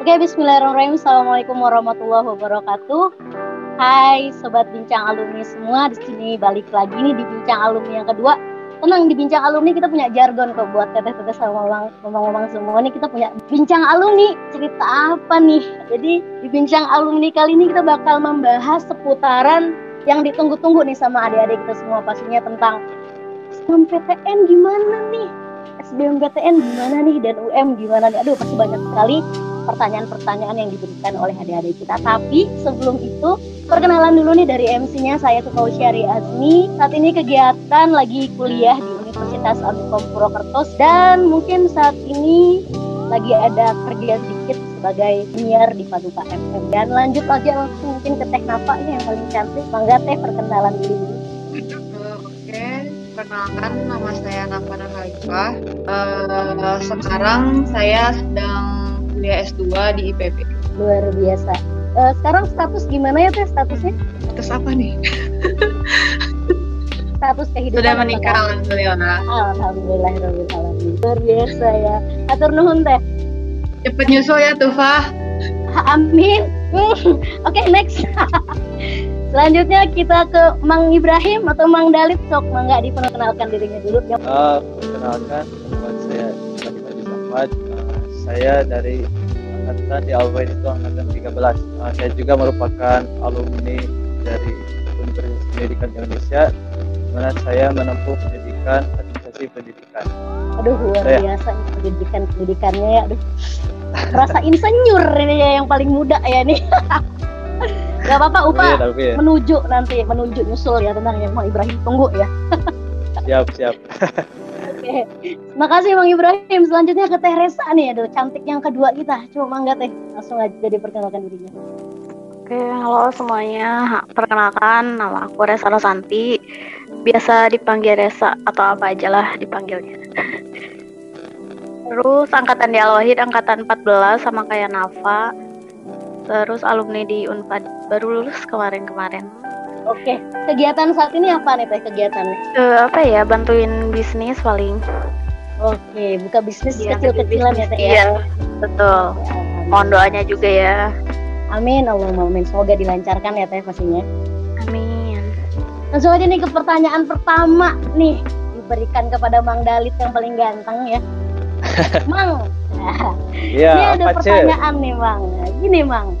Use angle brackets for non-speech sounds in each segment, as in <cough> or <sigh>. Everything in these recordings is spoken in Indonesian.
Oke, bismillahirrahmanirrahim. Assalamualaikum warahmatullahi wabarakatuh. Hai sobat bincang alumni semua, di sini balik lagi nih di bincang alumni yang kedua. Tenang di bincang alumni kita punya jargon kok buat teteh-teteh sama ngomong-ngomong semua nih kita punya bincang alumni. Cerita apa nih? Jadi di bincang alumni kali ini kita bakal membahas seputaran yang ditunggu-tunggu nih sama adik-adik kita semua pastinya tentang SNMPTN gimana nih? SBMPTN gimana nih dan UM gimana nih? Aduh pasti banyak sekali pertanyaan-pertanyaan yang diberikan oleh adik-adik kita. Tapi sebelum itu, perkenalan dulu nih dari MC-nya, saya Tukau Syari Azmi. Saat ini kegiatan lagi kuliah di Universitas Amikom Purwokerto dan mungkin saat ini lagi ada kerja sedikit sebagai penyiar di Paduka FM. Dan lanjut aja langsung mungkin ke Teh Napa yang paling cantik. Mangga Teh perkenalan dulu. Oke, perkenalkan nama saya Nafa Khalifah. Uh, sekarang saya sedang kuliah S2 di IPB. Luar biasa. Uh, sekarang status gimana ya teh statusnya? Status apa nih? <laughs> status kehidupan sudah menikah alhamdulillah. Alhamdulillah luar biasa ya. Atur nuhun teh. Cepet nyusul ya Tufa amin. Oke okay, next. <laughs> Selanjutnya kita ke Mang Ibrahim atau Mang Dalit. Sok mangga diperkenalkan dirinya dulu. Uh, perkenalkan buat saya Tadi Samad saya dari angkatan di Alwain itu angkatan 13 uh, saya juga merupakan alumni dari Universitas Pendidikan Indonesia mana saya menempuh pendidikan administrasi pendidikan. Aduh luar saya. biasa pendidikan pendidikannya ya aduh. Rasa insinyur ini ya yang paling muda ya nih <laughs> Gak apa-apa Upa. Ya, ya. menuju nanti menuju nyusul ya tentang yang mau Ibrahim tunggu ya. Siap siap <laughs> Oke, makasih Bang Ibrahim. Selanjutnya ke Teh Resa nih, aduh cantik yang kedua kita. Coba mangga Teh, langsung aja diperkenalkan dirinya. Oke, halo semuanya. Perkenalkan, nama aku Resa Rosanti. Biasa dipanggil Resa atau apa aja lah dipanggilnya. Terus angkatan di Al-Wahid, angkatan 14 sama kayak Nafa. Terus alumni di Unpad, baru lulus kemarin-kemarin. Oke, kegiatan saat ini apa nih teh kegiatannya? Uh, apa ya, bantuin bisnis paling. Oke, buka bisnis ya, kecil-kecilan ya teh ya? Iya, betul. Ya, Mohon doanya juga ya. Amin, Allah amin. Semoga dilancarkan ya teh pastinya. Amin. Langsung aja nih ke pertanyaan pertama nih diberikan kepada Mang Dalit yang paling ganteng ya. <laughs> Mang, ya, ini ada pertanyaan nih Mang. Gini Mang,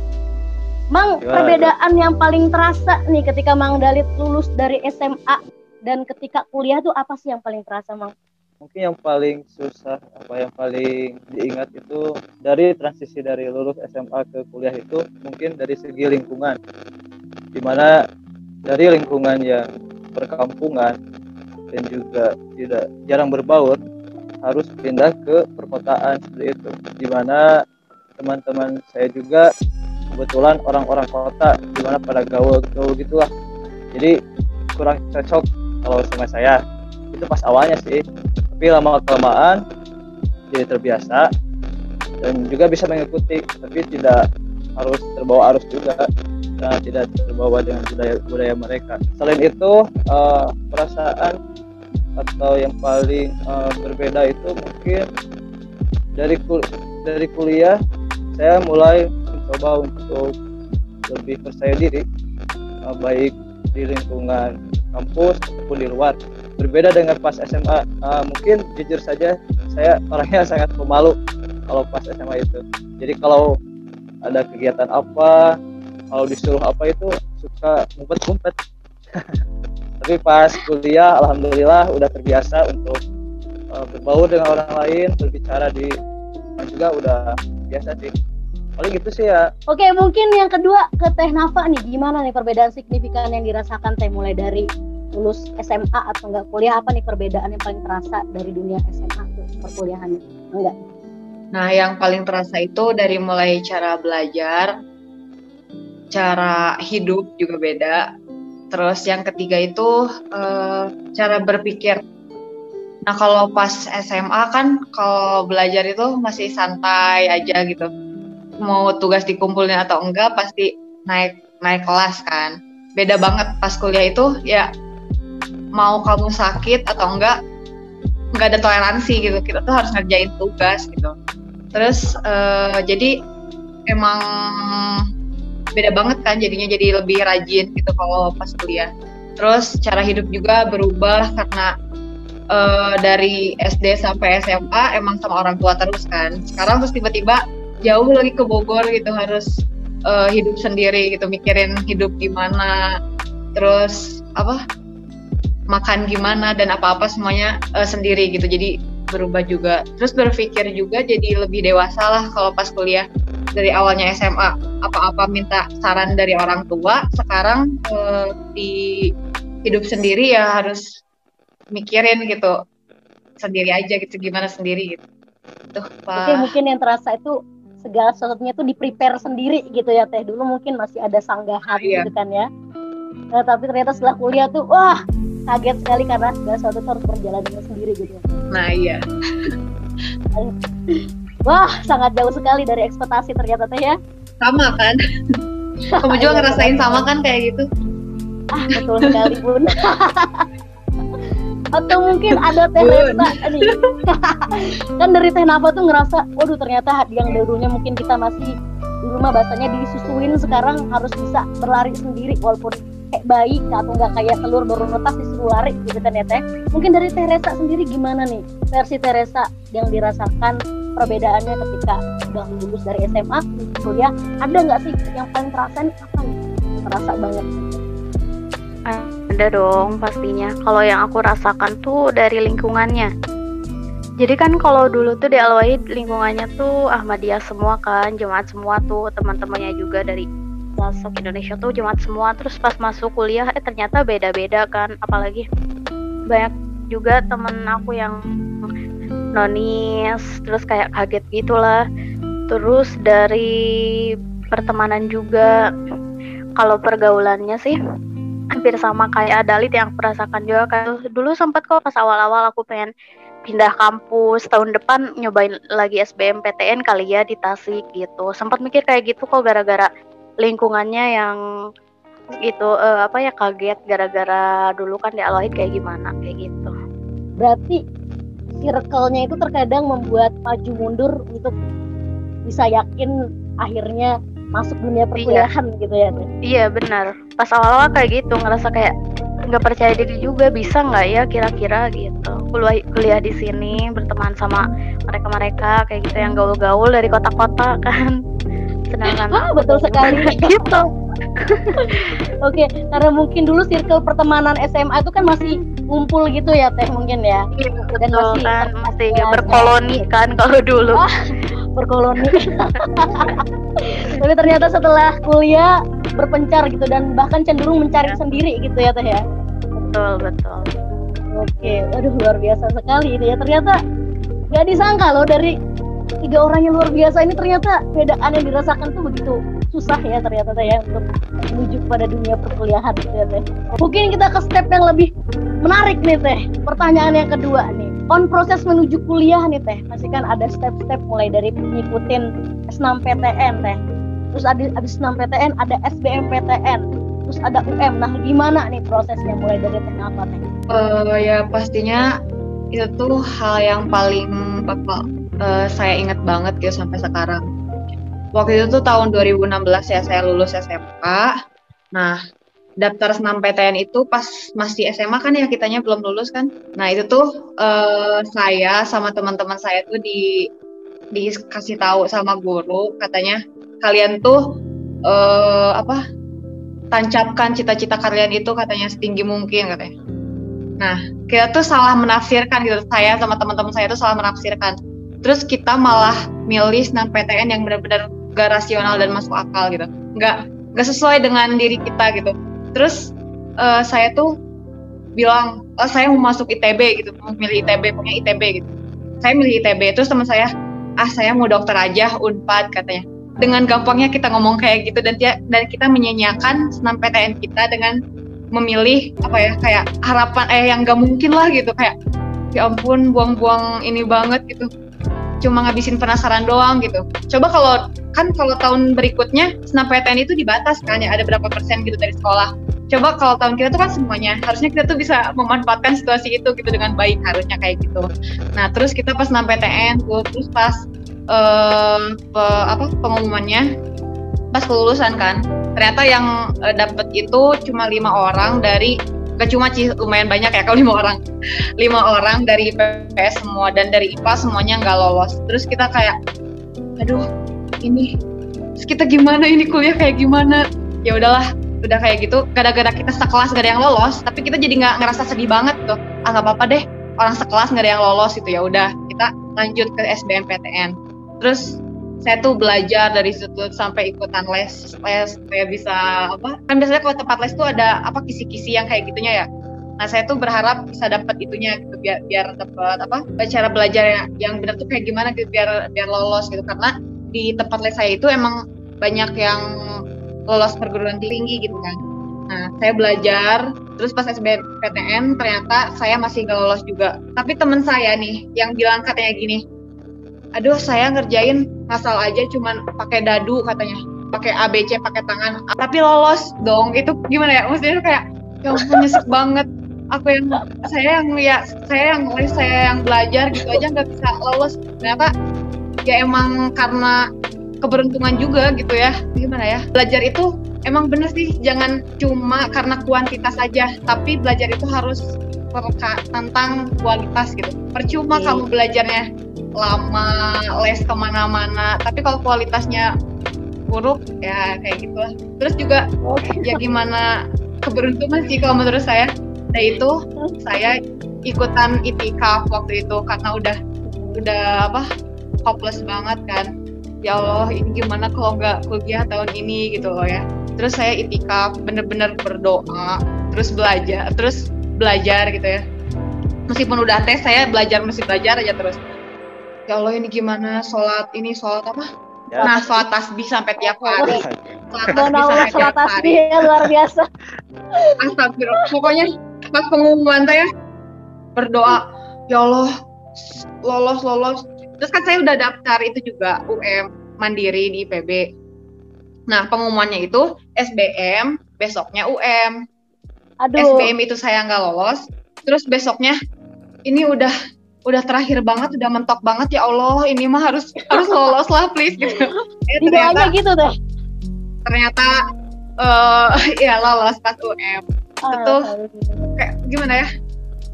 Mang, Gimana perbedaan itu? yang paling terasa nih ketika Mang Dalit lulus dari SMA dan ketika kuliah tuh apa sih yang paling terasa, Mang? Mungkin yang paling susah, apa yang paling diingat itu dari transisi dari lulus SMA ke kuliah itu mungkin dari segi lingkungan. Di mana dari lingkungan yang perkampungan dan juga tidak jarang berbaur harus pindah ke perkotaan seperti itu. Di mana teman-teman saya juga kebetulan orang-orang kota di mana pada gaul gaul gitulah. Jadi kurang cocok kalau sama saya. Itu pas awalnya sih. Tapi lama kelamaan jadi terbiasa. Dan juga bisa mengikuti tapi tidak harus terbawa arus juga. Dan tidak terbawa dengan budaya budaya mereka. Selain itu uh, perasaan atau yang paling uh, berbeda itu mungkin dari kul dari kuliah saya mulai mencoba untuk lebih percaya diri uh, baik di lingkungan kampus maupun di luar. Berbeda dengan pas SMA uh, mungkin jujur saja saya orangnya <laughs> sangat pemalu kalau pas SMA itu. Jadi kalau ada kegiatan apa kalau disuruh apa itu suka ngumpet-ngumpet. <laughs> Tapi pas kuliah alhamdulillah udah terbiasa untuk uh, berbaur dengan orang lain berbicara di juga udah biasa sih paling gitu sih ya. Oke mungkin yang kedua ke Teh Nafa nih. Gimana nih perbedaan signifikan yang dirasakan Teh? Mulai dari lulus SMA atau enggak kuliah apa nih perbedaan yang paling terasa dari dunia SMA tuh perkuliahannya? Enggak? Nah yang paling terasa itu dari mulai cara belajar cara hidup juga beda. Terus yang ketiga itu uh, cara berpikir. Nah kalau pas SMA kan kalau belajar itu masih santai aja gitu mau tugas dikumpulin atau enggak pasti naik naik kelas kan. Beda banget pas kuliah itu ya mau kamu sakit atau enggak enggak ada toleransi gitu. Kita tuh harus ngerjain tugas gitu. Terus uh, jadi emang beda banget kan jadinya jadi lebih rajin gitu kalau pas kuliah. Terus cara hidup juga berubah karena uh, dari SD sampai SMA emang sama orang tua terus kan. Sekarang terus tiba-tiba jauh lagi ke Bogor gitu harus uh, hidup sendiri gitu mikirin hidup gimana terus apa makan gimana dan apa-apa semuanya uh, sendiri gitu. Jadi berubah juga. Terus berpikir juga jadi lebih dewasa lah kalau pas kuliah dari awalnya SMA apa-apa minta saran dari orang tua sekarang uh, di hidup sendiri ya harus mikirin gitu sendiri aja gitu gimana sendiri gitu. Tuh pak. mungkin yang terasa itu segala sesuatunya tuh di prepare sendiri gitu ya teh. Dulu mungkin masih ada sanggahan iya. gitu kan ya. Nah, tapi ternyata setelah kuliah tuh wah kaget sekali karena segala sesuatu harus berjalan dengan sendiri gitu. Nah iya. <laughs> Wah sangat jauh sekali dari ekspektasi ternyata teh ya. Sama kan? Kamu juga ngerasain sama kan kayak gitu? Ah betul sekali bun <laughs> atau mungkin ada teh Resa nih. <laughs> Kan dari teh Napa tuh ngerasa waduh ternyata yang dulunya mungkin kita masih di rumah bahasanya disusuin sekarang harus bisa berlari sendiri walaupun kayak bayi atau nggak kayak telur baru netas disuruh lari gitu kan ya teh. Mungkin dari Teresa sendiri gimana nih? Versi Teresa yang dirasakan perbedaannya ketika udah lulus dari SMA kuliah ada nggak sih yang paling terasa nih? Apa nih? Terasa banget ada dong pastinya. Kalau yang aku rasakan tuh dari lingkungannya. Jadi kan kalau dulu tuh di Alwahid lingkungannya tuh Ahmadiyah semua kan, jemaat semua tuh, teman-temannya juga dari pelosok Indonesia tuh jemaat semua. Terus pas masuk kuliah eh ternyata beda-beda kan, apalagi banyak juga temen aku yang nonis, terus kayak kaget gitulah. Terus dari pertemanan juga kalau pergaulannya sih hampir sama kayak Adalit yang aku juga kan dulu sempat kok pas awal-awal aku pengen pindah kampus tahun depan nyobain lagi SBMPTN kali ya di Tasik gitu. Sempat mikir kayak gitu kok gara-gara lingkungannya yang gitu uh, apa ya kaget gara-gara dulu kan di Alwahid kayak gimana kayak gitu. Berarti circle-nya itu terkadang membuat maju mundur untuk bisa yakin akhirnya masuk dunia iya. perkuliahan iya. gitu ya iya benar pas awal-awal kayak gitu ngerasa kayak nggak percaya diri juga bisa nggak ya kira-kira gitu kuliah kuliah di sini berteman sama mereka-mereka kayak gitu yang gaul-gaul dari kota-kota <laughs> kan sedangkan oh, betul sekali <laughs> gitu <laughs> Oke, karena mungkin dulu circle pertemanan SMA itu kan masih ngumpul gitu ya Teh mungkin ya. Iya, betul, Dan masih kan masih berkoloni kan kalau dulu. Oh, berkoloni. <laughs> Tapi ternyata setelah kuliah berpencar gitu dan bahkan cenderung mencari ya. sendiri gitu ya teh ya. Betul betul. Oke, aduh luar biasa sekali ini ya ternyata nggak disangka loh dari tiga orang yang luar biasa ini ternyata bedaan yang dirasakan tuh begitu susah ya ternyata teh ya untuk menuju pada dunia perkuliahan gitu ya teh. Mungkin kita ke step yang lebih menarik nih teh. Pertanyaan yang kedua on proses menuju kuliah nih teh. Pasti kan ada step-step mulai dari ngikutin S6PTN teh. Terus ada abis 6 PTN ada SBMPTN terus ada UM nah gimana nih prosesnya mulai dari teh apa teh? Uh, ya pastinya itu tuh hal yang paling uh, saya ingat banget gitu sampai sekarang. Waktu itu tuh tahun 2016 ya saya lulus SMK nah daftar senam PTN itu pas masih SMA kan ya kitanya belum lulus kan. Nah itu tuh uh, saya sama teman-teman saya tuh di dikasih tahu sama guru katanya kalian tuh uh, apa tancapkan cita-cita kalian itu katanya setinggi mungkin katanya. Nah kita tuh salah menafsirkan gitu saya sama teman-teman saya tuh salah menafsirkan. Terus kita malah milih senam PTN yang benar-benar gak rasional dan masuk akal gitu. Nggak nggak sesuai dengan diri kita gitu terus uh, saya tuh bilang oh saya mau masuk ITB gitu mau milih ITB punya ITB gitu. Saya milih ITB terus teman saya ah saya mau dokter aja unpad katanya. Dengan gampangnya kita ngomong kayak gitu dan dan kita menyanyiakan senam PTN kita dengan memilih apa ya kayak harapan eh yang gak mungkin lah gitu kayak ya ampun buang-buang ini banget gitu cuma ngabisin penasaran doang gitu. Coba kalau kan kalau tahun berikutnya senam PTN itu dibatas kan ya ada berapa persen gitu dari sekolah. Coba kalau tahun kita tuh kan semuanya harusnya kita tuh bisa memanfaatkan situasi itu gitu dengan baik harusnya kayak gitu. Nah terus kita pas senam PTN tuh terus pas eh, pe- apa pengumumannya pas kelulusan kan ternyata yang eh, dapet itu cuma lima orang dari gak cuma sih lumayan banyak ya kalau lima orang. Lima orang dari IPS semua dan dari IPA semuanya nggak lolos. Terus kita kayak aduh ini terus kita gimana? Ini kuliah kayak gimana? Ya udahlah udah kayak gitu. Gara-gara kita sekelas gak ada yang lolos tapi kita jadi nggak ngerasa sedih banget tuh. Ah nggak apa-apa deh orang sekelas nggak ada yang lolos itu ya udah kita lanjut ke SBMPTN terus saya tuh belajar dari situ sampai ikutan les les supaya bisa apa kan biasanya kalau tempat les tuh ada apa kisi-kisi yang kayak gitunya ya? Nah saya tuh berharap bisa dapat itunya gitu biar biar dapat apa cara belajar yang, yang benar tuh kayak gimana gitu biar biar lolos gitu. Karena di tempat les saya itu emang banyak yang lolos perguruan tinggi gitu kan. Nah saya belajar terus pas SBMPTN ternyata saya masih gak lolos juga. Tapi teman saya nih yang bilang katanya gini aduh saya ngerjain ngasal aja cuman pakai dadu katanya. Pakai ABC pakai tangan. Tapi lolos dong. Itu gimana ya? Maksudnya kayak ya ampun <laughs> nyesek banget. Aku yang saya yang ya saya yang saya yang belajar gitu aja nggak bisa lolos. Ternyata ya emang karena keberuntungan juga gitu ya. Gimana ya? Belajar itu emang bener sih. Jangan cuma karena kuantitas saja tapi belajar itu harus tentang kualitas gitu. Percuma Oke. kamu belajarnya lama les ke mana-mana. Tapi kalau kualitasnya buruk ya kayak gitu. Lah terus juga Oke. ya gimana keberuntungan sih kalau menurut saya. Nah itu saya ikutan itikaf waktu itu karena udah udah apa hopeless banget kan. Ya Allah ini gimana kalau nggak kuliah tahun ini gitu loh ya. Terus saya itikaf bener-bener berdoa terus belajar terus belajar gitu ya. Meskipun udah tes saya belajar mesti belajar aja terus ya Allah ini gimana sholat ini sholat apa Ya. nah sholat tasbih sampai tiap <laughs> hari sholat tasbih sampai sholat tiap hari ya luar biasa. <laughs> Astagfirullah. Pokoknya pas pengumuman saya berdoa, ya Allah lolos lolos. Terus kan saya udah daftar itu juga UM Mandiri di IPB. Nah pengumumannya itu SBM, besoknya UM. Aduh. SBM itu saya nggak lolos. Terus besoknya ini udah udah terakhir banget, udah mentok banget ya Allah. Ini mah harus harus lolos lah please gitu. Eh, Didoanya ternyata gitu deh. ternyata eh <laughs> ya lolos pas UM. Betul. Ah, kayak gimana ya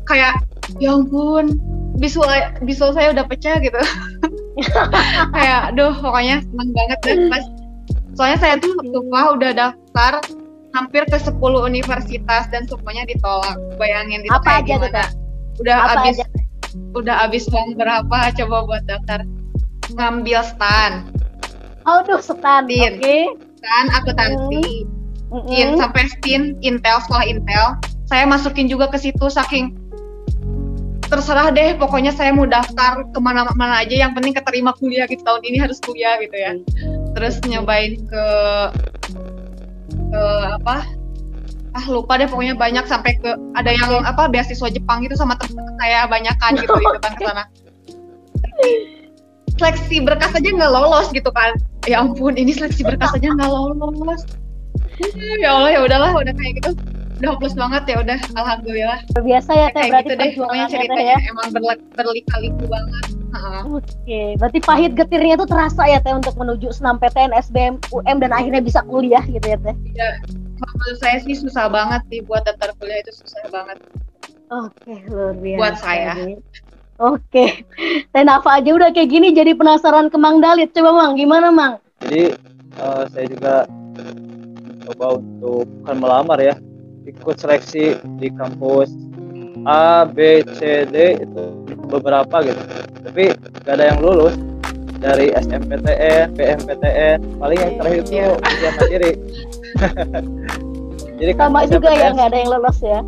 kayak ya ampun visual visual saya udah pecah gitu <laughs> kayak aduh pokoknya seneng banget deh pas soalnya saya tuh waktu kuliah udah daftar hampir ke 10 universitas dan semuanya ditolak bayangin itu Apa kayak aja tuh, gimana Kak? udah Apa habis aja? Udah habis uang berapa? Coba buat daftar. Ngambil stan. Aduh, setan. Oke. Din. stan akuntansi Mm-mm. Stin sampai Stin Intel sekolah Intel. Saya masukin juga ke situ saking terserah deh pokoknya saya mau daftar ke mana-mana aja. Yang penting keterima kuliah gitu tahun ini harus kuliah gitu ya. Terus nyobain ke ke apa ah lupa deh pokoknya banyak sampai ke ada yang apa beasiswa Jepang gitu sama teman saya banyakan gitu ikutan <laughs> ke sana. Seleksi berkas aja nggak lolos gitu kan. Ya ampun ini seleksi berkas aja nggak lolos. Ya Allah ya udahlah udah kayak gitu. Udah hopeless banget ya udah alhamdulillah. Biasa ya teh berarti gitu deh pokoknya ceritanya ya. emang berle- berlika-liku banget. Oke, berarti pahit getirnya itu terasa ya teh untuk menuju senam PTN, SBM, UM dan akhirnya bisa kuliah gitu ya teh. Iya, menurut saya sih susah banget sih buat daftar kuliah itu susah banget Oke, luar biasa. Buat saya. Oke, Teh Nafa aja udah kayak gini jadi penasaran ke Mang Dalit. Coba Mang, gimana Mang? Jadi eh, saya juga coba untuk bukan melamar ya, ikut seleksi di kampus A, B, C, D itu beberapa gitu. Tapi gak ada yang lulus dari SMPTN, PMPTN, paling yang terakhir itu Iya. ujian mandiri. <laughs> <laughs> Jadi Sama juga ya nggak ada yang lolos ya.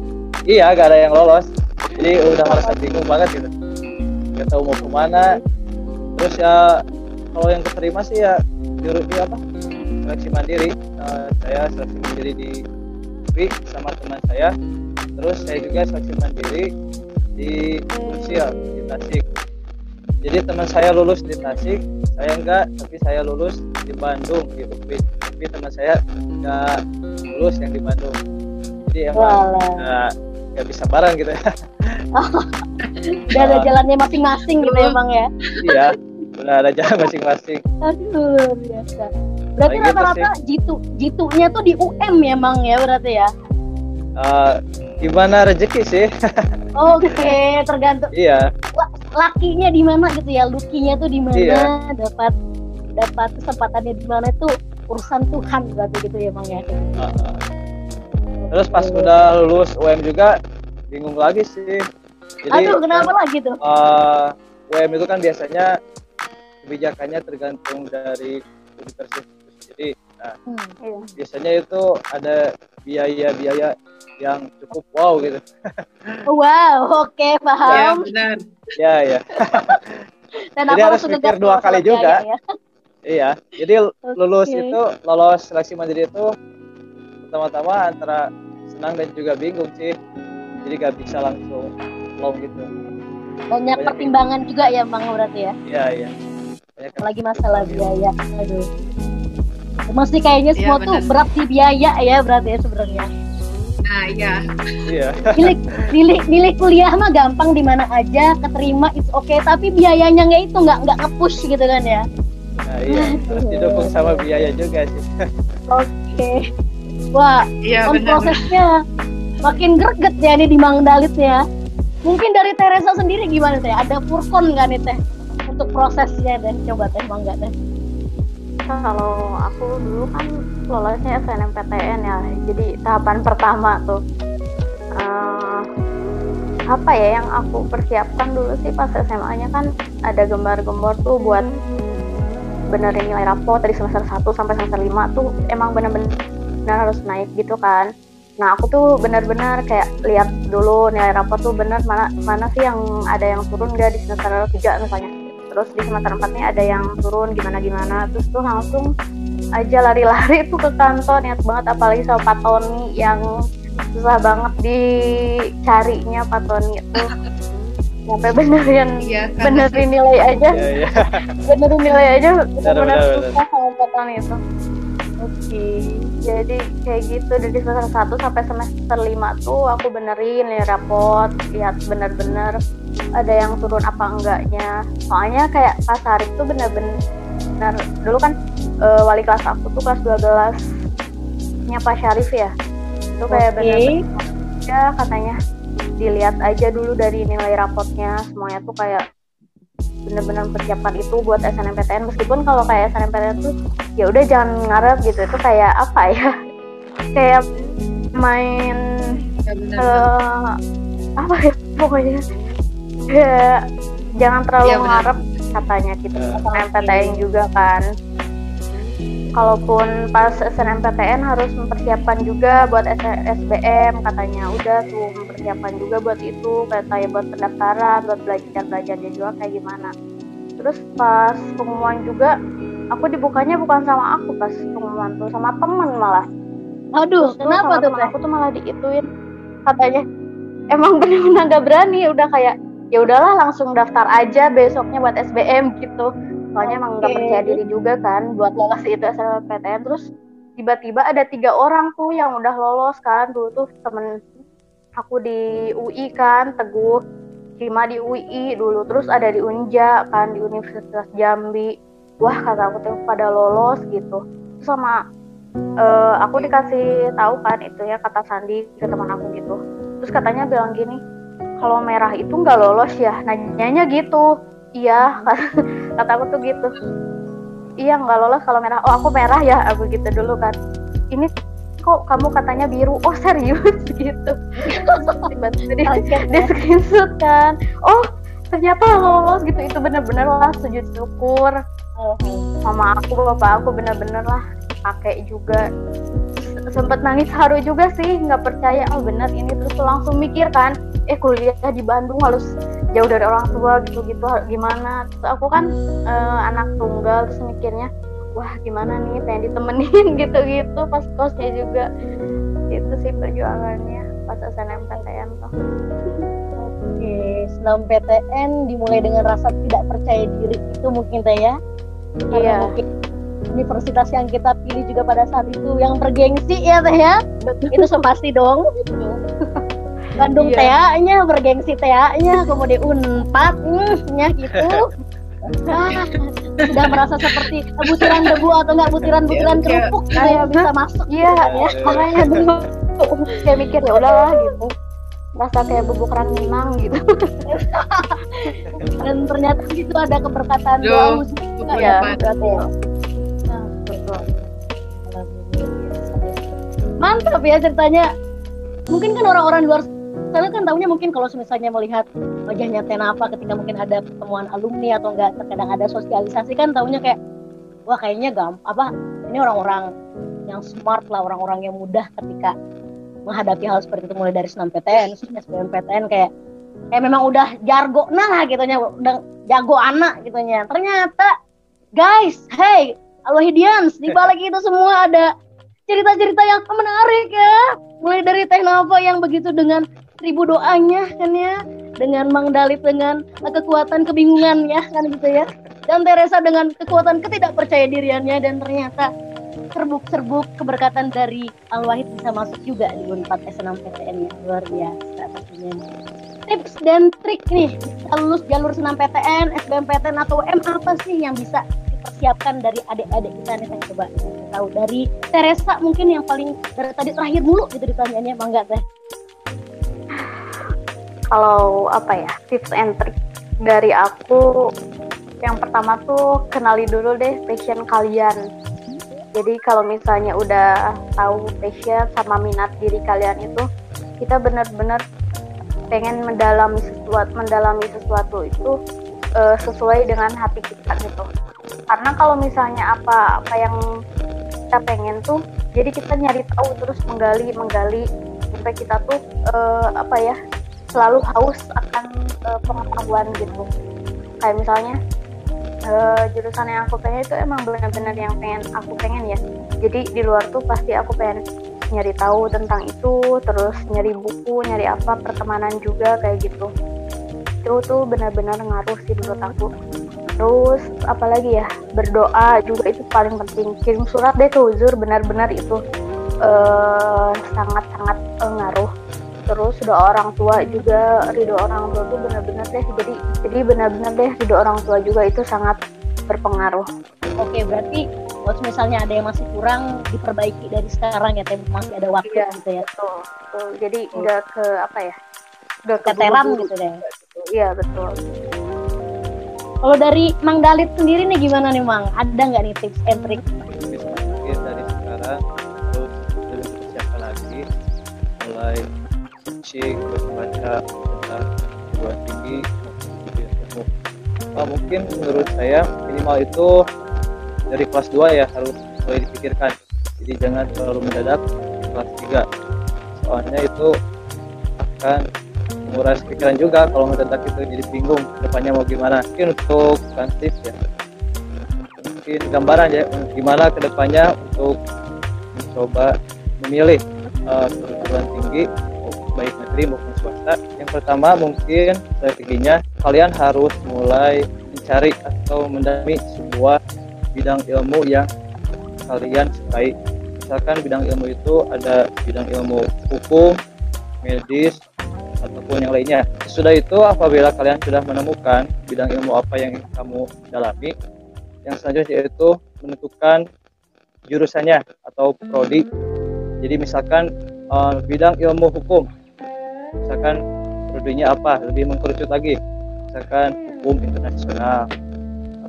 Iya, gak ada yang lolos. Jadi udah merasa bingung banget gitu. Gak tahu mau ke mana. Terus ya kalau yang keterima sih ya juru di apa? Seleksi mandiri. Eh, saya seleksi mandiri di UPI sama teman saya. Terus saya juga seleksi mandiri di Unsia di Tasik. Jadi teman saya lulus di Tasik, saya enggak, tapi saya lulus di Bandung di UPI. Tapi teman saya enggak lulus yang di Bandung. Jadi emang nggak nggak bisa bareng gitu ya <laughs> Udah ada jalannya masing-masing gitu ya Bang ya. iya benar Udah ada jalan masing-masing. Aduh, luar biasa. Berarti gitu rata-rata jitu jitunya tuh di UM memang ya berarti ya. Eh, gimana rezeki sih? Oke, <laughs> tergantung iya. lakinya di mana gitu ya, lukinya tuh di mana, Iya. dapat dapat kesempatannya di mana itu urusan Tuhan berarti gitu ya Bang ya. Terus pas udah lulus UM juga bingung lagi sih. Jadi Aduh, kenapa kan, lagi tuh? eh, UM itu kan biasanya kebijakannya tergantung dari universitas. Jadi nah, Hmm. Iya. biasanya itu ada biaya-biaya yang cukup wow gitu. Wow, oke Ya paham. benar. Ya ya. Dan Jadi harus mikir dua kali biaya juga. ya? Iya. Jadi lulus Oke. itu lolos seleksi mandiri itu pertama-tama antara senang dan juga bingung sih. Jadi gak bisa langsung long gitu. Banyak Banyak pertimbangan juga ya Bang berarti ya. Iya iya. Banyak Apalagi masalah biaya. Aduh. Masih kayaknya Iya, semua tuh benar. berat di biaya ya berarti ya sebenarnya. Nah, iya. Iya. Nilai, nilai, nilai kuliah mah gampang di mana aja, keterima it's okay, tapi biayanya nggak itu nggak nggak nge-push gitu kan ya. Nah, iya. <laughs> Harus didukung sama biaya juga sih. Oke. Wah, Iya on benar. prosesnya makin greget ya ini di Mang Dalitnya. Mungkin dari Teresa sendiri gimana teh? Ada purkon nggak nih teh untuk prosesnya dan coba teh Mangga teh. Kalau aku dulu kan lolosnya SNMPTN ya, jadi tahapan pertama tuh. Eh, apa ya yang aku persiapkan dulu sih pas SMA-nya kan ada gembar-gembor tuh buat benerin nilai rapot dari semester 1 sampai semester 5 tuh emang bener-bener harus naik gitu kan. Nah aku tuh bener-bener kayak lihat dulu nilai rapot tuh bener mana mana sih yang ada yang turun gak di semester 3 misalnya. Terus di semester 4 nih ada yang turun gimana gimana terus tuh langsung aja lari-lari <laughs> tuh ke kantor niat banget. Apalagi sama Pak Tony yang susah banget dicarinya Pak Tony itu sampai benerin Iya, benerin nilai aja Iya iya. <laughs> benerin nilai aja Benar, bener-bener benar, susah sama Tony itu Oke. jadi kayak gitu dari semester 1 sampai semester 5 tuh aku benerin nih rapot lihat bener-bener ada yang turun apa enggaknya soalnya kayak pas hari itu bener-bener dulu kan eh, wali kelas aku tuh kelas 12 nya Pak Syarif ya itu kayak Oke. bener-bener ya katanya dilihat aja dulu dari nilai rapotnya. Semuanya tuh kayak bener-bener persiapan itu buat SNMPTN meskipun kalau kayak SNMPTN tuh ya udah jangan ngarep gitu. Itu kayak apa ya? <laughs> Kayak main Ya, eh, apa ya pokoknya? Kayak jangan terlalu Iya, benar. ngarep katanya gitu. Ya. SNMPTN juga kan kalaupun pas SNMPTN harus mempersiapkan juga buat SBM katanya. Udah tuh mempersiapkan juga buat itu kayak kayak buat pendaftaran buat belajar belajarnya juga kayak gimana. Terus pas pengumuman juga aku dibukanya bukan sama aku pas pengumuman tuh sama temen malah. Aduh, Terus kenapa tuh aku tuh malah diituin. Katanya emang bener-bener gak berani? Udah kayak ya udahlah langsung daftar aja besoknya buat SBM gitu soalnya emang nggak percaya diri juga kan buat lolos itu SNMPTN terus tiba-tiba ada tiga orang tuh yang udah lolos kan. Dulu tuh temen aku di UI kan Teguh Cima di UI dulu. Terus ada di Unja kan di Universitas Jambi. Wah kata aku tuh pada lolos gitu. Terus sama eh, aku dikasih tahu kan itu ya kata Sandi ke teman aku gitu. Terus katanya bilang gini kalau merah itu nggak lolos ya? Nanyanya gitu iya <laughs> kata aku tuh gitu. Iya nggak lolos kalau merah. Oh aku merah ya aku gitu dulu kan. Ini kok kamu katanya biru? Oh serius <laughs> gitu. Tiba-tiba di, Kaget di ya. screenshot kan. Oh ternyata lolos gitu. Itu bener-bener lah sujud syukur. Mama aku bapak aku bener-bener lah pakai juga. Sempet nangis haru juga sih nggak percaya. Oh bener ini terus langsung mikir kan. Eh kuliah di Bandung harus jauh dari orang tua gitu gitu gimana terus aku kan eh, anak tunggal terus mikirnya wah gimana nih pengen ditemenin <laughs> gitu gitu pas kosnya juga itu sih perjuangannya pas SNMPTN tuh Oke, selama PTN dimulai dengan rasa tidak percaya diri itu mungkin teh ya. Karena Iya. mungkin universitas yang kita pilih juga pada saat itu yang bergengsi ya teh ya. Itu so pasti dong. Bandung Iya. TA-nya bergengsi TA-nya, kemudian Unpad, hmm, nya gitu. <laughs> Ah, sudah merasa seperti butiran debu atau enggak butiran-butiran Iya, iya. kerupuk gitu yang bisa masuk Iya, gitu kan ya. makanya <laughs> dulu kayak mikir ya udahlah gitu. Rasa kayak bubuk ranginang gitu. <laughs> dan ternyata itu ada keberkatan doa Iya, ya ya. Nah, betul. Mantap ya ceritanya. Mungkin kan orang-orang luar sana kan tahunya mungkin kalau misalnya melihat wajahnya Tenapa ketika mungkin ada pertemuan alumni atau enggak terkadang ada sosialisasi kan tahunya kayak wah kayaknya gampang apa ini orang-orang yang smart lah orang-orang yang mudah ketika menghadapi hal seperti itu mulai dari senam PTN, SBMPTN kayak kayak memang udah jargo nah gitunya udah jago anak gitunya ternyata guys hey Alwahidians di balik itu semua ada cerita-cerita yang menarik ya. Mulai dari Teh yang begitu dengan ribu doanya kan ya. Dengan Mang Dalit dengan kekuatan kebingungannya kan gitu ya. Dan Teresa dengan kekuatan ketidakpercaya diriannya. Dan ternyata serbuk-serbuk keberkatan dari Al Wahid bisa masuk juga di Unpad S6 PTN ya. Luar biasa pastinya tips dan trik nih bisa lulus jalur senam PTN, SBMPTN atau M apa sih yang bisa dipersiapkan dari adik-adik kita nih? Saya coba tahu dari Teresa mungkin yang paling dari tadi terakhir mulu gitu ditanyaannya mangga teh Kalau apa ya tips and trick dari aku yang pertama tuh kenali dulu deh passion kalian. Jadi kalau misalnya udah tahu passion sama minat diri kalian itu, kita benar-benar pengen mendalami sesuatu, mendalami sesuatu itu eh, sesuai dengan hati kita gitu. Karena kalau misalnya apa apa yang kita pengen tuh, jadi kita nyari tahu terus menggali menggali sampai kita tuh eh, apa ya selalu haus akan eh, pengetahuan gitu. Kayak misalnya eh, jurusan yang aku pengen itu emang benar-benar yang pengen aku pengen ya. Jadi di luar tuh pasti aku pengen nyari tahu tentang itu, terus nyari buku, nyari apa pertemanan juga kayak gitu. Itu tuh benar-benar ngaruh sih menurut aku. Terus apalagi ya berdoa juga itu paling penting. Kirim surat deh ke Uzur benar-benar itu eh, sangat-sangat eh, ngaruh. Terus doa orang tua juga ridho orang tua tuh benar-benar deh. Jadi jadi benar-benar deh ridho orang tua juga itu sangat berpengaruh. oke berarti kalau misalnya ada yang masih kurang diperbaiki dari sekarang ya teh masih ada waktu Iya. gitu ya Betul, betul. Jadi nggak ke apa ya? Nggak ke keteran buru-buru. gitu deh Iya betul. kalau dari Mang Dalit sendiri nih gimana nih Mang ada nggak nih tips and trick bisa mungkin dari sekarang terus lebih persiapkan lagi mulai searching terus baca tentang perguruan tinggi Ah, mungkin menurut saya minimal itu dari kelas 2 ya harus mulai dipikirkan. Jadi jangan terlalu mendadak kelas 3 soalnya itu akan menguras pikiran juga kalau mendadak itu jadi bingung depannya mau gimana. Mungkin untuk bukan tips ya. Mungkin gambaran ya gimana ke depannya untuk mencoba memilih uh, perguruan tinggi negeri maupun swasta. Yang pertama mungkin strateginya kalian harus mulai mencari atau mendalami sebuah bidang ilmu yang kalian sukai. Misalkan bidang ilmu itu ada bidang ilmu hukum medis ataupun yang lainnya. Sudah itu apabila kalian sudah menemukan bidang ilmu apa yang kamu dalami yang selanjutnya yaitu menentukan jurusannya atau prodi. Jadi misalkan eh, bidang ilmu hukum, misalkan prodinya apa, lebih mengkerucut lagi, misalkan hukum internasional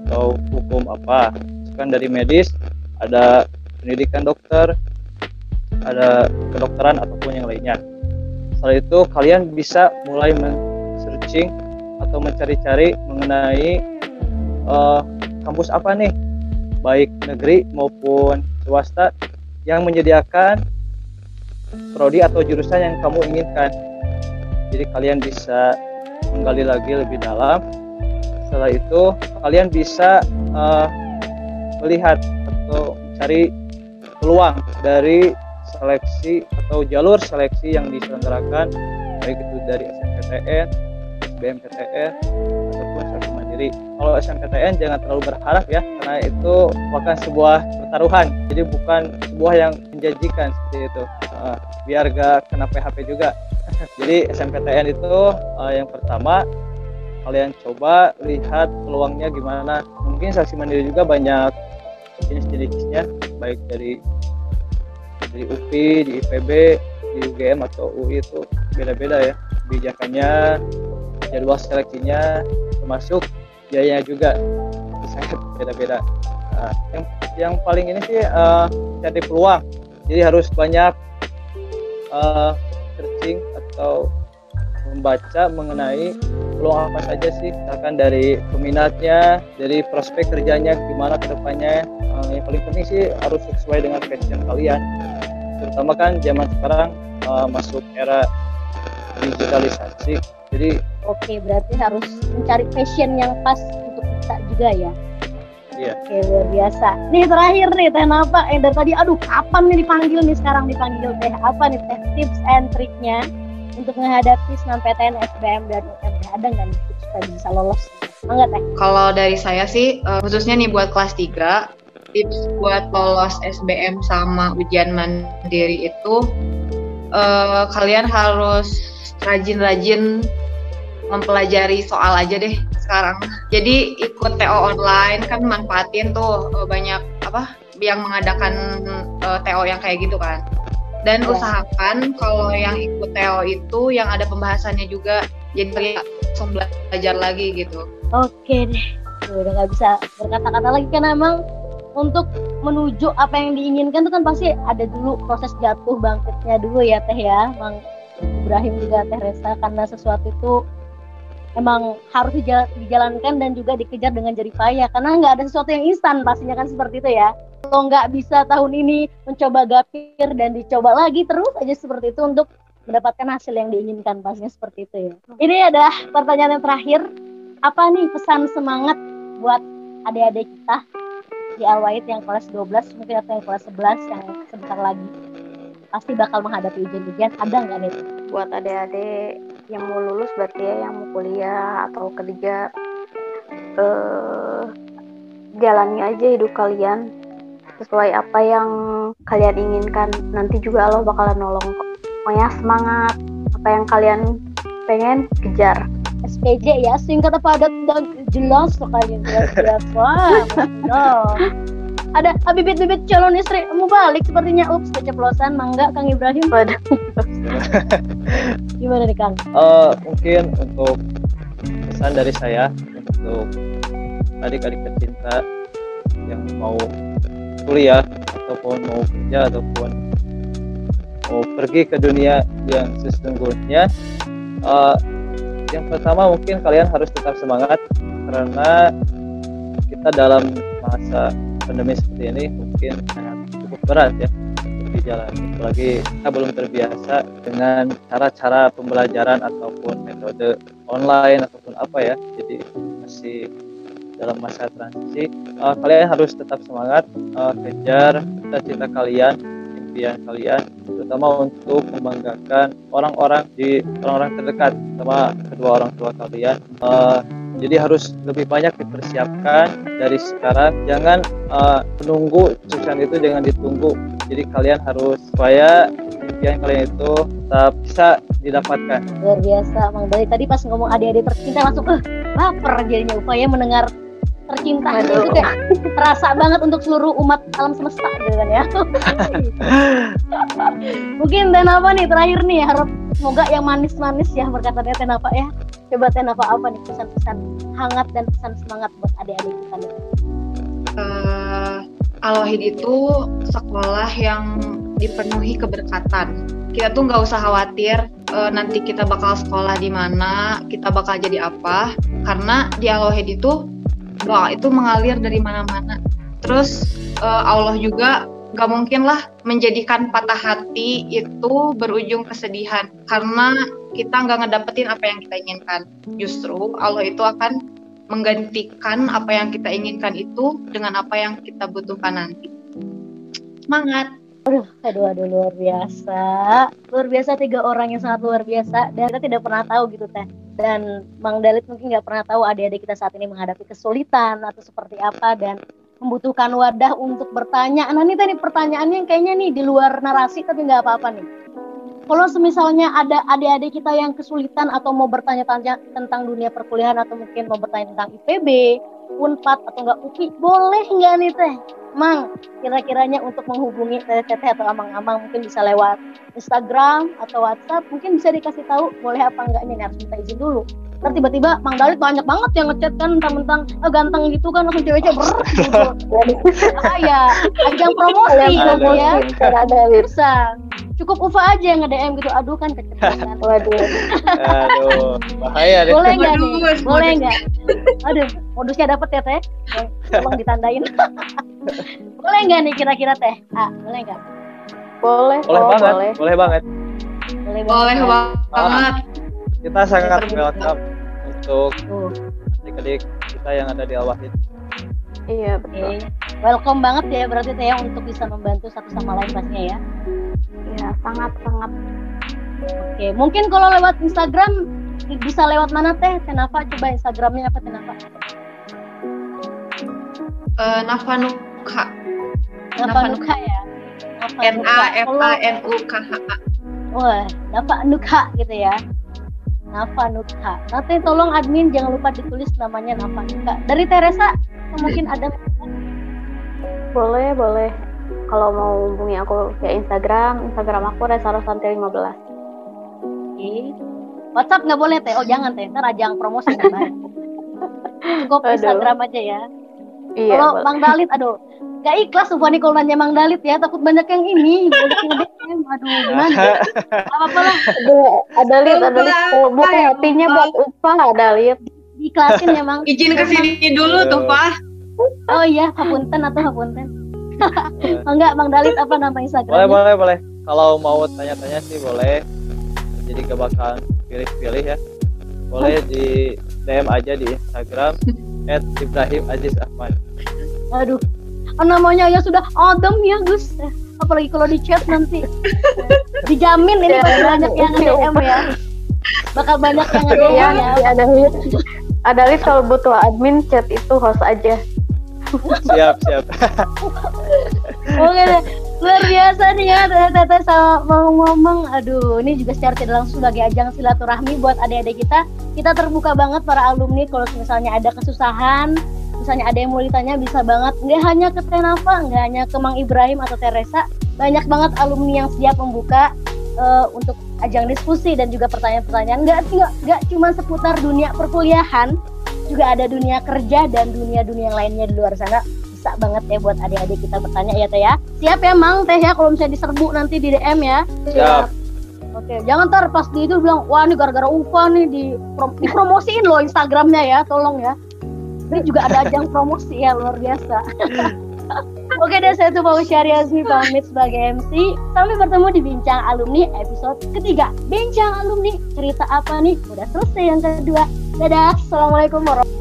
atau hukum apa. Misalkan dari medis ada pendidikan dokter, ada kedokteran ataupun yang lainnya. Setelah itu kalian bisa mulai men-searching atau mencari-cari mengenai eh, kampus apa nih? Baik negeri maupun swasta yang menyediakan prodi atau jurusan yang kamu inginkan jadi kalian bisa menggali lagi lebih dalam setelah itu kalian bisa eh, melihat atau mencari peluang dari seleksi atau jalur seleksi yang diselenggarakan baik itu dari SNPTN, BMPTN ataupun seleksi mandiri. Kalau SNPTN jangan terlalu berharap ya karena itu merupakan sebuah pertaruhan. Jadi bukan sebuah yang menjanjikan seperti itu. Eh, biar gak kena PHP juga. Jadi SNPTN itu eh, yang pertama kalian coba lihat peluangnya gimana. Mungkin saksi mandiri juga banyak jenis-jenisnya baik dari di UPI di IPB di UGM atau UI itu beda-beda ya. Kebijakannya jadwal seleksinya termasuk biayanya juga sangat beda-beda. Nah, yang yang paling ini sih uh, cari peluang. Jadi harus banyak uh, searching atau membaca mengenai peluang apa saja sih misalkan dari peminatnya dari prospek kerjanya gimana ke depannya uh, yang paling penting sih harus sesuai dengan passion kalian. Terutama kan zaman sekarang uh, masuk era digitalisasi. Jadi oke berarti harus mencari passion yang pas untuk kita juga ya? Iya. Oke luar biasa. Nih terakhir nih teh apa? Eh dari tadi aduh kapan nih dipanggil nih sekarang? Dipanggil teh apa nih? Teh tips and triknya untuk menghadapi SNMPTN, SBM dan UMD ada nggak nih tips supaya bisa lolos? Enggak teh? Kalau dari saya sih uh, khususnya nih buat kelas 3 tips buat lolos SBM sama ujian mandiri itu uh, kalian harus rajin-rajin mempelajari soal aja deh sekarang. Jadi ikut TO online kan manfaatin tuh uh, banyak apa yang mengadakan uh, TO yang kayak gitu kan. Dan ya. usahakan kalau yang ikut TO itu yang ada pembahasannya juga jadi langsung belajar lagi gitu. Oke deh. Udah nggak bisa berkata-kata lagi kan emang untuk menuju apa yang diinginkan itu kan pasti ada dulu proses jatuh bangkitnya dulu ya teh ya Mang Ibrahim juga teh Resa karena sesuatu itu emang harus dijalankan dan juga dikejar dengan jari payah karena nggak ada sesuatu yang instan pastinya kan seperti itu ya kalau nggak bisa tahun ini mencoba gapir dan dicoba lagi terus aja seperti itu untuk mendapatkan hasil yang diinginkan pastinya seperti itu ya. Ini ada pertanyaan yang terakhir. Apa nih pesan semangat buat adik-adik kita di Alwait yang kelas 12 mungkin atau yang kelas 11 yang sebentar lagi? Pasti bakal menghadapi ujian-ujian. Ada nggak nih buat adik-adik yang mau lulus berarti ya yang mau kuliah atau kerja eh jalani aja hidup kalian sesuai apa yang kalian inginkan. Nanti juga Allah bakalan nolong kok. Pokoknya semangat. Apa yang kalian pengen kejar. SPJ ya singkat padat dan jelas sekali jelas jelas wah ada bibit-bibit calon istri mau balik sepertinya. Ups keceplosan mangga Kang Ibrahim. Pada gimana nih Kang? Uh, mungkin untuk pesan dari saya untuk adik-adik tercinta yang mau kuliah ataupun mau kerja ataupun mau pergi ke dunia yang sesungguhnya. Uh, yang pertama mungkin kalian harus tetap semangat karena kita dalam masa pandemi seperti ini mungkin cukup berat ya untuk dijalani. Apalagi kita belum terbiasa dengan cara-cara pembelajaran ataupun metode online ataupun apa ya jadi masih dalam masa transisi uh, kalian harus tetap semangat uh, kejar cita-cita kalian impian kalian terutama untuk membanggakan orang-orang di orang-orang terdekat sama kedua orang tua kalian. Uh, jadi harus lebih banyak dipersiapkan dari sekarang. Jangan uh, menunggu sukses itu jangan ditunggu. Jadi kalian harus supaya impian kalian itu tetap bisa didapatkan. Luar biasa Mang dari tadi pas ngomong adik-adik tercinta langsung eh baper jadinya upaya mendengar tercinta itu kayak terasa banget untuk seluruh umat alam semesta gitu kan ya. <laughs> Mungkin dan apa nih terakhir nih harap semoga yang manis-manis ya berkata Ten apa ya. Coba Ten apa apa nih pesan-pesan hangat dan pesan semangat buat adik-adik kita nih? Uh, Al-Wahid itu sekolah yang dipenuhi keberkatan. Kita tuh nggak usah khawatir uh, nanti kita bakal sekolah di mana kita bakal jadi apa. Karena di Al-Wahid itu doa itu mengalir dari mana-mana. Terus uh, Allah juga gak mungkin lah menjadikan patah hati itu berujung kesedihan karena kita nggak ngedapetin apa yang kita inginkan. Justru Allah itu akan menggantikan apa yang kita inginkan itu dengan apa yang kita butuhkan nanti. Semangat! Aduh, aduh, aduh, luar biasa. Luar biasa tiga orang yang sangat luar biasa. Dan kita tidak pernah tahu gitu, Teh. Dan Bang Dalit mungkin nggak pernah tahu adik-adik kita saat ini menghadapi kesulitan atau seperti apa. Dan membutuhkan wadah untuk bertanya. Nah, ini tadi pertanyaannya yang kayaknya nih di luar narasi, tapi nggak apa-apa nih. kalau misalnya ada adik-adik kita yang kesulitan atau mau bertanya-tanya tentang dunia perkuliahan atau mungkin mau bertanya tentang IPB, Unpad atau enggak UPI, boleh nggak nih teh? Mang, kira-kiranya untuk menghubungi teteh atau amang-amang mungkin bisa lewat Instagram atau WhatsApp, mungkin bisa dikasih tahu boleh apa enggaknya nih harus minta izin dulu. Ntar tiba-tiba Mang Dalit banyak banget yang ngechat kan tentang-tentang oh, ganteng gitu kan langsung cewek-cewek ber gitu. <laughs> ah, ya, ajang promosi gitu ya. Bisa. Cukup Ufa aja yang nge-DM gitu. Aduh kan kecepatan. <laughs> Waduh. Aduh, bahaya deh. Boleh nggak nih? Boleh nggak? Aduh, modusnya dapet ya teh. Tolong ditandain. <laughs> boleh nggak nih kira-kira teh? Ah, boleh nggak? Boleh, Boleh oh, banget, boleh. boleh banget. Boleh Boleh banget. banget. Kita sangat welcome untuk adik-adik kita yang ada di Al-Wahid. Iya, betul. welcome banget ya berarti teh untuk bisa membantu satu sama lain pastinya ya. Iya, sangat sangat. Oke, mungkin kalau lewat Instagram bisa lewat mana teh? Kenapa? Coba Instagramnya apa kenapa? Eh, Nafanukha. Kenapa Nuka ya? N A F Nuka. A N U K H A. Wah, Nafa Nuka gitu ya. Nafa Nuka. Nanti tolong admin jangan lupa ditulis namanya Nafa Nuka. Dari Teresa mungkin ada Boleh, boleh. Kalau mau hubungi aku via Instagram, Instagram aku Resarosanti 15. Oke. WhatsApp nggak boleh teh. Oh jangan teh. Ntar ajang promosi. Cukup Aduh. Instagram aja ya. Iya, kalau. Bang Dalit, aduh, gak ikhlas Ufani kalau nanya Bang Dalit ya. Takut banyak yang ini. Banyak yang DM. Aduh, gimana? <laughs> Apa-apa lah. Aduh, ada lihat, ada lihat. Lupa, Oh, buka ya, hatinya lupa. buat Upa. Diikhlasin ya, Mang. Izin ke sini dulu tuh, Pak. Oh iya, hapunten atau hapunten. Oh, enggak, Bang Dalit apa nama Boleh, Instagramnya? boleh, boleh. Kalau mau tanya-tanya sih boleh. Jadi gak bakalan pilih-pilih ya. Boleh di DM aja di Instagram <laughs> Ibrahim Aziz Ahmad. Aduh, oh, namanya ya sudah Adam ya Gus. Eh, Apalagi kalau di chat nanti dijamin ini bakal banyak yang iya, nge-DM ya. Bakal banyak yang Iya, nge-DM ya. ada lihat. Ada lihat kalau butuh admin chat itu host aja. Siap, siap. <laughs> Oke deh. Luar biasa nih ya Teteh sama mau ngomong. Aduh, ini juga secara tidak langsung sebagai ajang silaturahmi buat adik-adik kita. Kita terbuka banget para alumni kalau misalnya ada kesusahan, misalnya ada yang mau ditanya bisa banget. Nggak hanya ke Tenafa, nggak hanya ke Mang Ibrahim atau Teresa, banyak banget alumni yang siap membuka eh, untuk ajang diskusi dan juga pertanyaan-pertanyaan. Nggak, nggak cuma seputar dunia perkuliahan, juga ada dunia kerja dan dunia-dunia yang lainnya di luar sana. Bisa banget ya buat adik-adik kita bertanya ya teh ya. Siap ya mang teh ya kalau misalnya diserbu nanti di DM ya. Siap. oke jangan ntar pas di itu bilang wah ini gara-gara Ufa nih di dipromosiin loh Instagramnya ya tolong ya. Ini juga ada ajang promosi ya luar biasa <laughs> Oke deh, saya Tufa Usyari Azmi pamit sebagai MC. Sampai bertemu di Bincang Alumni episode ketiga. Bincang Alumni, cerita apa nih? Udah selesai yang kedua. Dadah, Assalamualaikum warahmatullahi